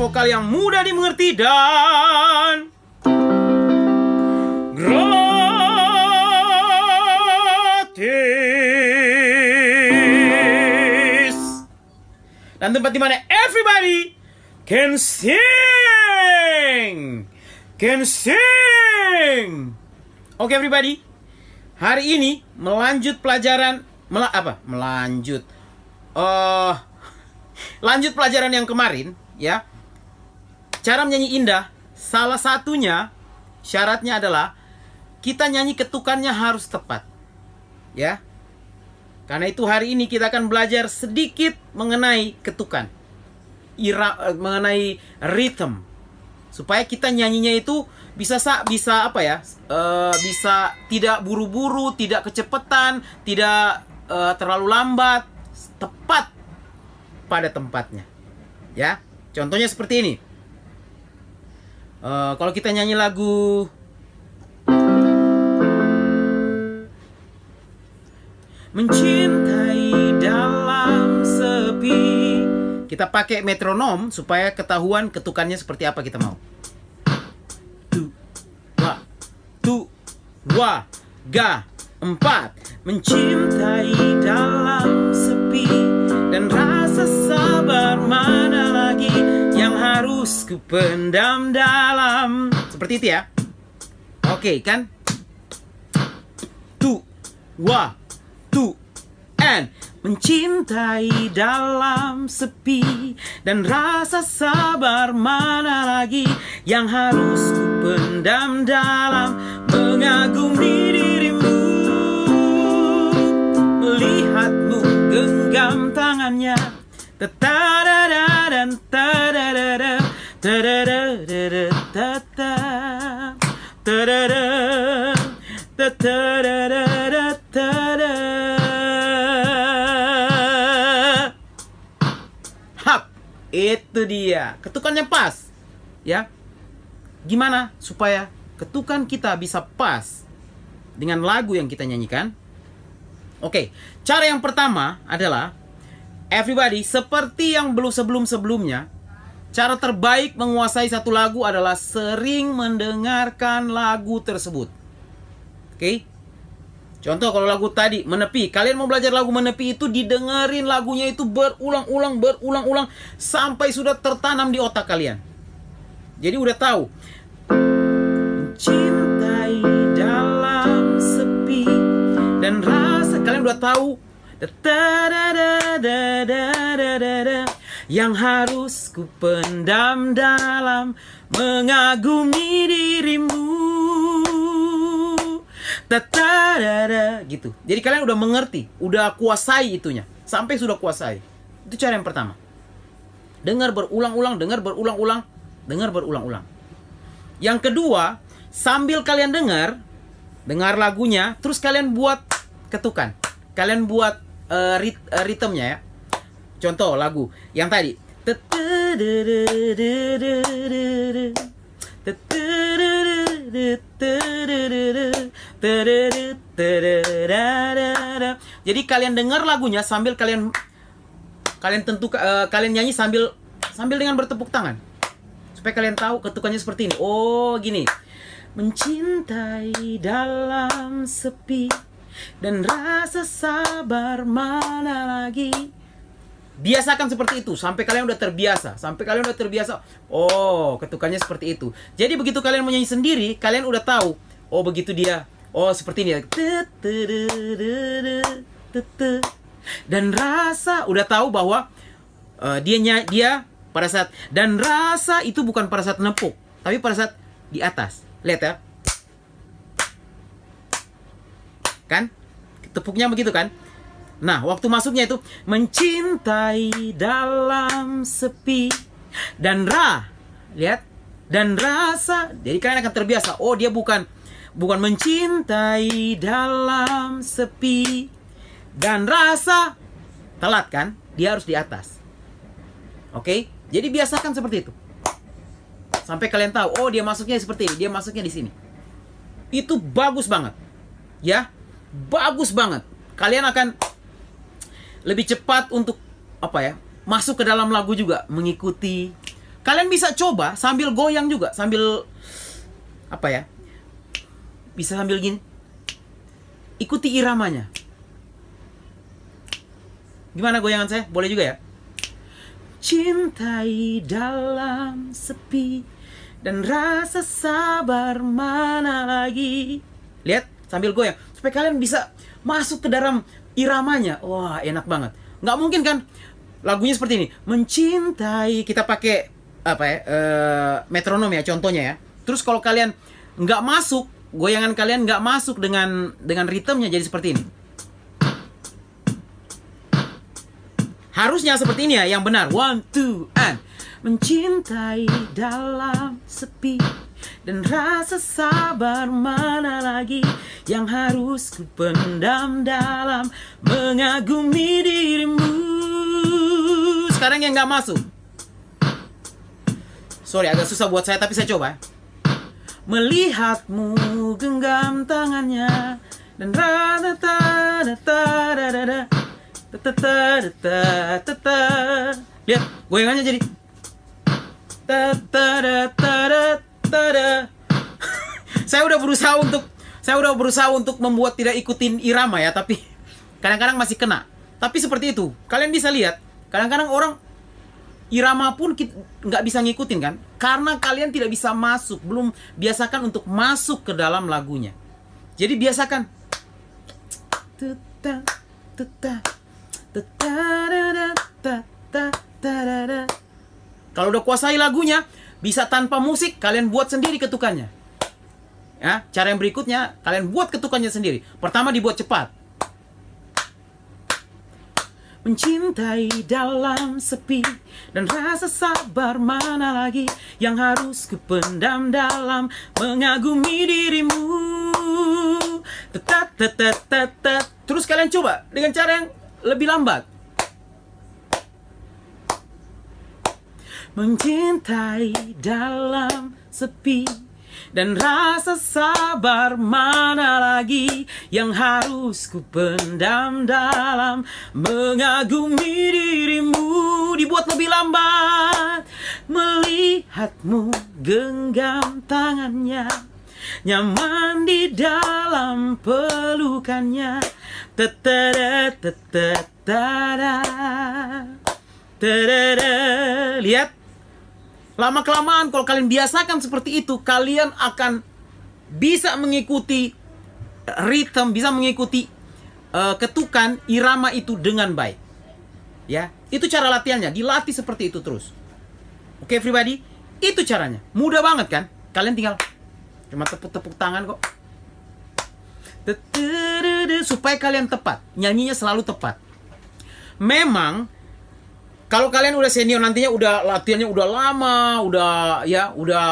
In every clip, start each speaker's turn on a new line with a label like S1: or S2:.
S1: vokal yang mudah dimengerti dan gratis. Dan tempat di mana everybody can sing. Can sing. Oke everybody. Hari ini melanjut pelajaran mela apa? Melanjut. Eh lanjut pelajaran yang kemarin ya. Cara menyanyi indah salah satunya syaratnya adalah kita nyanyi ketukannya harus tepat. Ya. Karena itu hari ini kita akan belajar sedikit mengenai ketukan. Ira, eh, mengenai rhythm. Supaya kita nyanyinya itu bisa sa bisa apa ya? eh, bisa tidak buru-buru, tidak kecepatan, tidak eh, terlalu lambat, tepat pada tempatnya. Ya. Contohnya seperti ini. Eh, kalau kita nyanyi lagu Mencintai dalam sepi Kita pakai metronom supaya ketahuan ketukannya seperti apa kita mau. Tu, wa, tu, wa, ga, empat. Mencintai dalam ku pendam dalam. Seperti itu ya. Oke kan? Tu, wa, tu, and. Mencintai dalam sepi Dan rasa sabar mana lagi Yang harus ku pendam dalam Mengagumi dirimu. Melihatmu genggam tangannya Tatadada Hap Itu dia Ketukannya pas Ya. Gimana supaya ketukan kita bisa pas Dengan lagu yang kita nyanyikan? Oke Cara yang pertama adalah Everybody Seperti yang belum sebelum-sebelumnya Cara terbaik menguasai satu lagu adalah sering mendengarkan lagu tersebut. Oke? Contoh kalau lagu tadi menepi, kalian mau belajar lagu menepi itu didengerin lagunya itu berulang-ulang berulang-ulang sampai sudah tertanam di otak kalian. Jadi udah tahu. Cintai dalam sepi dan rasa kalian udah tahu yang harus ku pendam dalam mengagumi dirimu. Tatarara gitu. Jadi kalian udah mengerti, udah kuasai itunya. Sampai sudah kuasai. Itu cara yang pertama. Dengar berulang-ulang, dengar berulang-ulang, dengar berulang-ulang. Yang kedua, sambil kalian dengar, dengar lagunya, terus kalian buat ketukan. Kalian buat uh, rit uh, ritmenya ya. Contoh lagu yang tadi. Jadi kalian dengar lagunya sambil kalian kalian tentu uh, kalian nyanyi sambil sambil dengan bertepuk tangan. Supaya kalian tahu ketukannya seperti ini. Oh, gini. Mencintai dalam sepi dan rasa sabar mana lagi. Biasakan seperti itu sampai kalian udah terbiasa, sampai kalian udah terbiasa. Oh, ketukannya seperti itu. Jadi begitu kalian menyanyi sendiri, kalian udah tahu. Oh, begitu dia. Oh, seperti ini. Dan rasa udah tahu bahwa uh, dia dia pada saat dan rasa itu bukan pada saat nepuk, tapi pada saat di atas. Lihat ya. Kan? Tepuknya begitu kan? Nah, waktu masuknya itu mencintai dalam sepi dan ra. Lihat. Dan rasa. Jadi kalian akan terbiasa. Oh, dia bukan bukan mencintai dalam sepi dan rasa. Telat kan? Dia harus di atas. Oke? Jadi biasakan seperti itu. Sampai kalian tahu, oh dia masuknya seperti ini, dia masuknya di sini. Itu bagus banget. Ya, bagus banget. Kalian akan lebih cepat untuk apa ya? Masuk ke dalam lagu juga, mengikuti Kalian bisa coba sambil goyang juga, sambil apa ya? Bisa sambil gini. Ikuti iramanya. Gimana goyangan saya? Boleh juga ya? Cintai dalam sepi dan rasa sabar mana lagi. Lihat sambil goyang supaya kalian bisa masuk ke dalam iramanya. Wah, enak banget. Nggak mungkin kan lagunya seperti ini. Mencintai kita pakai apa ya? Uh, metronom ya contohnya ya. Terus kalau kalian nggak masuk, goyangan kalian nggak masuk dengan dengan ritmenya jadi seperti ini. Harusnya seperti ini ya, yang benar. One, two, and mencintai dalam sepi dan rasa sabar mana lagi yang harus ku pendam dalam mengagumi dirimu. Sekarang yang nggak masuk. Sorry agak susah buat saya tapi saya coba. Melihatmu genggam tangannya dan rata ta ta ta Lihat, goyangannya jadi Saya udah berusaha untuk saya udah berusaha untuk membuat tidak ikutin irama ya, tapi kadang-kadang masih kena. Tapi seperti itu, kalian bisa lihat, kadang-kadang orang irama pun nggak bisa ngikutin kan, karena kalian tidak bisa masuk, belum biasakan untuk masuk ke dalam lagunya. Jadi biasakan. Kalau udah kuasai lagunya, bisa tanpa musik kalian buat sendiri ketukannya. Ya, cara yang berikutnya kalian buat ketukannya sendiri. Pertama dibuat cepat. Mencintai dalam sepi dan rasa sabar mana lagi yang harus kupendam dalam mengagumi dirimu. Tetat, tetat, tetat. Terus kalian coba dengan cara yang lebih lambat. Mencintai dalam sepi. Dan rasa sabar mana lagi yang harus ku pendam dalam? Mengagumi dirimu dibuat lebih lambat. Melihatmu genggam tangannya. Nyaman di dalam pelukannya. Lihat Lama kelamaan kalau kalian biasakan seperti itu, kalian akan bisa mengikuti ritme, bisa mengikuti uh, ketukan irama itu dengan baik. Ya, itu cara latihannya, dilatih seperti itu terus. Oke, okay, everybody, itu caranya. Mudah banget kan? Kalian tinggal cuma tepuk-tepuk tangan kok supaya kalian tepat. Nyanyinya selalu tepat. Memang kalau kalian udah senior nantinya udah latihannya udah lama, udah ya, udah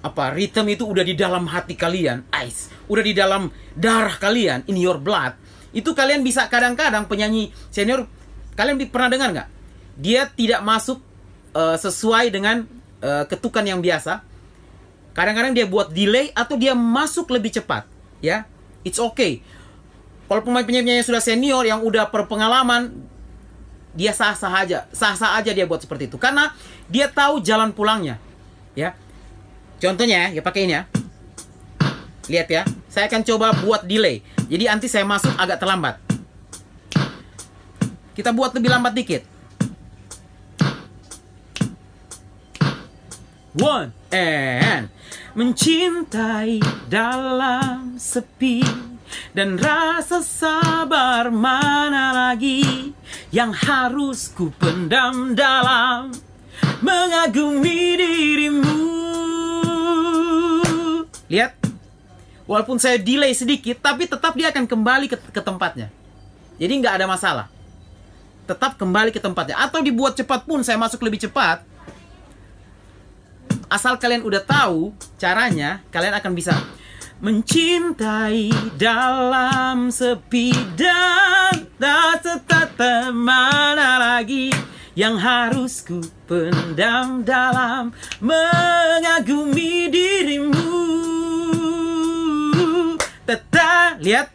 S1: apa? Ritme itu udah di dalam hati kalian, ice, udah di dalam darah kalian, in your blood. Itu kalian bisa kadang-kadang penyanyi senior kalian pernah dengar nggak? Dia tidak masuk uh, sesuai dengan uh, ketukan yang biasa. Kadang-kadang dia buat delay atau dia masuk lebih cepat ya it's okay kalau pemain-pemainnya yang sudah senior yang udah berpengalaman dia sah-sah aja sah-sah aja dia buat seperti itu. Karena dia tahu jalan pulangnya ya. Contohnya ya pakai ini ya. Lihat ya saya akan coba buat delay. Jadi nanti saya masuk agak terlambat. Kita buat lebih lambat dikit. One and mencintai dalam sepi dan rasa sabar mana lagi yang harus ku pendam dalam mengagumi dirimu. Lihat, walaupun saya delay sedikit, tapi tetap dia akan kembali ke, ke tempatnya. Jadi nggak ada masalah. Tetap kembali ke tempatnya. Atau dibuat cepat pun saya masuk lebih cepat, asal kalian udah tahu caranya, kalian akan bisa mencintai dalam sepi dan tak mana lagi yang harus ku pendam dalam mengagumi dirimu. Teta, lihat.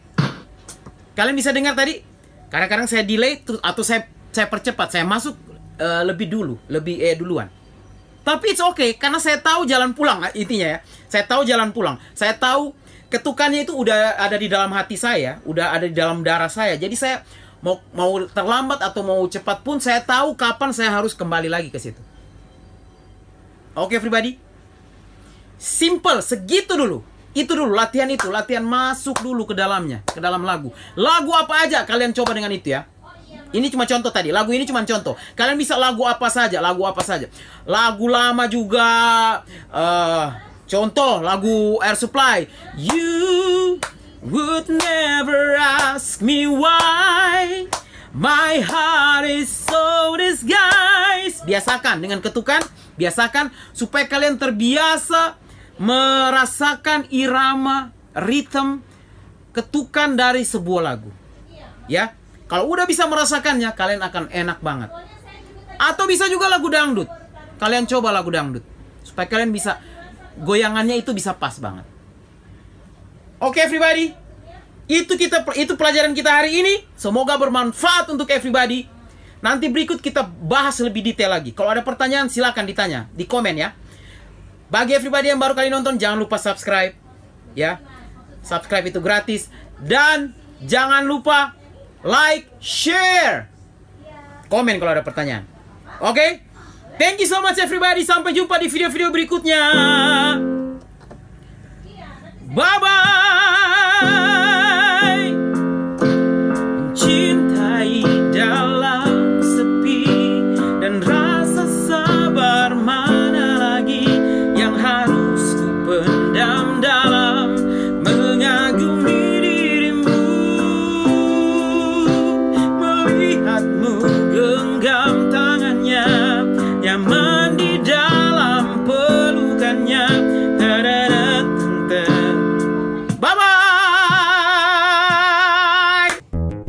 S1: Kalian bisa dengar tadi? Kadang-kadang saya delay atau saya saya percepat, saya masuk uh, lebih dulu, lebih eh duluan. Tapi it's okay karena saya tahu jalan pulang intinya ya. Saya tahu jalan pulang. Saya tahu ketukannya itu udah ada di dalam hati saya, udah ada di dalam darah saya. Jadi saya mau mau terlambat atau mau cepat pun saya tahu kapan saya harus kembali lagi ke situ. Oke, okay, everybody. Simple, segitu dulu. Itu dulu latihan itu, latihan masuk dulu ke dalamnya, ke dalam lagu. Lagu apa aja kalian coba dengan itu ya. Ini cuma contoh tadi. Lagu ini cuma contoh. Kalian bisa lagu apa saja, lagu apa saja. Lagu lama juga. Uh, contoh lagu Air Supply. You would never ask me why. My heart is so disguised. Biasakan dengan ketukan, biasakan supaya kalian terbiasa merasakan irama, ritme, ketukan dari sebuah lagu. Ya, kalau udah bisa merasakannya, kalian akan enak banget. Atau bisa juga lagu dangdut. Kalian coba lagu dangdut. Supaya kalian bisa, goyangannya itu bisa pas banget. Oke okay, everybody. Itu kita itu pelajaran kita hari ini. Semoga bermanfaat untuk everybody. Nanti berikut kita bahas lebih detail lagi. Kalau ada pertanyaan silakan ditanya di komen ya. Bagi everybody yang baru kali nonton jangan lupa subscribe ya. Subscribe itu gratis dan jangan lupa like, share, komen kalau ada pertanyaan. Oke? Okay? Thank you so much everybody. Sampai jumpa di video-video berikutnya. Bye bye.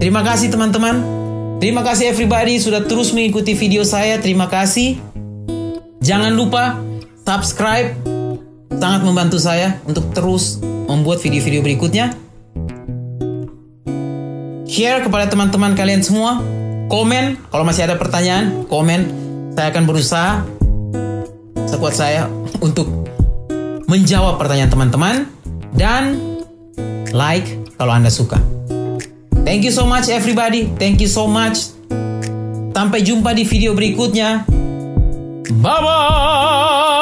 S1: Terima kasih teman-teman. Terima kasih everybody sudah terus mengikuti video saya. Terima kasih. Jangan lupa subscribe. Sangat membantu saya untuk terus membuat video-video berikutnya. Share kepada teman-teman kalian semua. Komen kalau masih ada pertanyaan, komen. Saya akan berusaha sekuat saya untuk menjawab pertanyaan teman-teman dan like kalau Anda suka. Thank you so much everybody. Thank you so much. Sampai jumpa di video berikutnya. Bye bye.